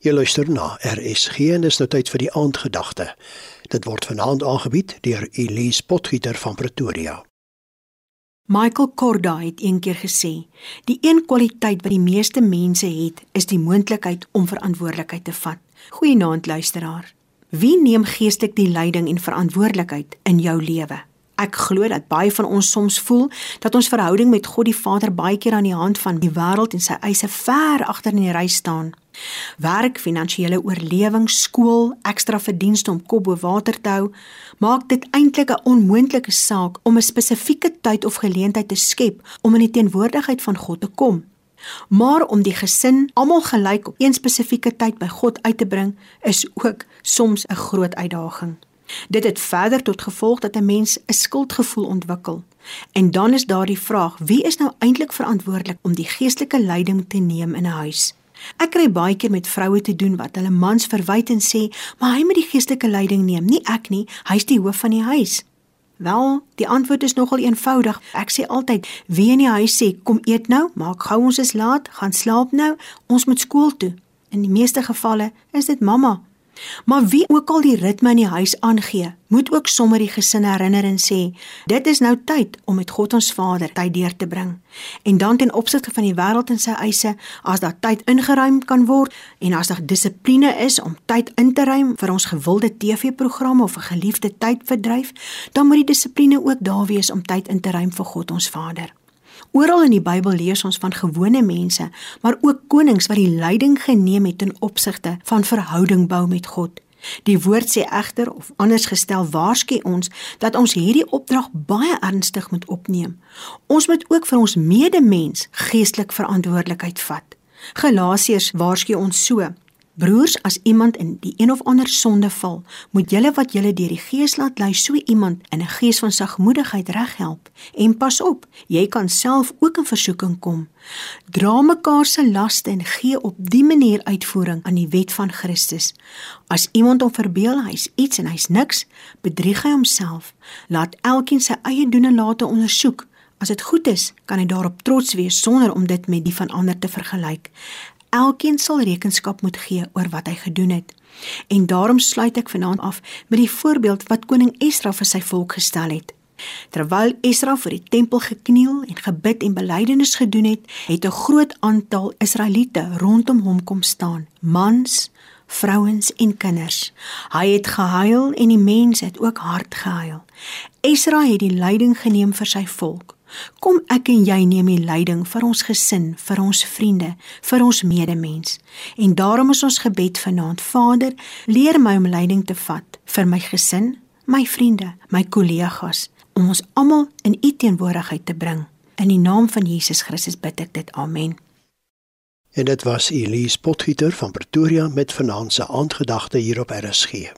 Jy luister na RSG en dis nou tyd vir die aandgedagte. Dit word vanaand aangebied deur Elise Potgieter van Pretoria. Michael Korda het eendag gesê: "Die een kwaliteit wat die meeste mense het, is die moontlikheid om verantwoordelikheid te vat." Goeienaand luisteraar. Wie neem geestelik die leiding en verantwoordelikheid in jou lewe? Ek glo dat baie van ons soms voel dat ons verhouding met God die Vader baie keer aan die hand van die wêreld en sy eise ver agter in die ry staan. Werk, finansiële oorlewing, skool, ekstra verdienste om kop bo water te hou, maak dit eintlik 'n onmoontlike saak om 'n spesifieke tyd of geleentheid te skep om in die teenwoordigheid van God te kom. Maar om die gesin almal gelyk op een spesifieke tyd by God uit te bring, is ook soms 'n groot uitdaging. Dit het verder tot gevolg dat 'n mens 'n skuldgevoel ontwikkel. En dan is daar die vraag: wie is nou eintlik verantwoordelik om die geestelike leiding te neem in 'n huis? Ek kry baie keer met vroue te doen wat hulle mans verwyd en sê, "Maar hy moet die geestelike leiding neem, nie ek nie. Hy's die hoof van die huis." Wel, die antwoord is nogal eenvoudig. Ek sê altyd, wie in die huis sê, "Kom eet nou, maak gou ons is laat, gaan slaap nou, ons moet skool toe." In die meeste gevalle is dit mamma Maar wie ook al die ritme in die huis aangee, moet ook sommer die gesin herinner en sê, dit is nou tyd om met God ons Vader tyd deur te bring. En dan ten opsigte van die wêreld en sy eise, as daar tyd ingeruim kan word en as daar dissipline is om tyd in te ruim vir ons gewilde TV-programme of 'n geliefde tydverdryf, dan moet die dissipline ook daar wees om tyd in te ruim vir God ons Vader. Oral in die Bybel lees ons van gewone mense, maar ook konings wat die leiding geneem het ten opsigte van verhouding bou met God. Die woord sê egter of anders gestel waarsku ons dat ons hierdie opdrag baie ernstig moet opneem. Ons moet ook vir ons medemens geestelik verantwoordelikheid vat. Galasiërs waarsku ons so: Broers, as iemand in die een of ander sonde val, moet julle wat julle deur die Gees laat lei, so iemand in 'n gees van sagmoedigheid reghelp. En pas op, jy kan self ook in versoeking kom. Dra mekaar se laste en gee op dië manier uitvoering aan die wet van Christus. As iemand hom verbeel hy's iets en hy's niks, bedrieg hy homself. Laat elkeen sy eie doen en late ondersoek. As dit goed is, kan hy daarop trots wees sonder om dit met die van ander te vergelyk. Elkeen sal rekenskap moet gee oor wat hy gedoen het. En daarom sluit ek vanaand af met die voorbeeld wat koning Esra vir sy volk gestel het. Terwyl Esra vir die tempel gekniel en gebid en belydenis gedoen het, het 'n groot aantal Israeliete rondom hom kom staan, mans, vrouens en kinders. Hy het gehuil en die mense het ook hard gehuil. Esra het die leiding geneem vir sy volk. Kom ek en jy neem die leiding vir ons gesin, vir ons vriende, vir ons medemens. En daarom is ons gebed vanaand: Vader, leer my om leiding te vat vir my gesin, my vriende, my kollegas, om ons almal in U teenwoordigheid te bring. In die naam van Jesus Christus bid ek dit. Amen. En dit was Elise Potgieter van Pretoria met vanaand se aandgedagte hier op RSG.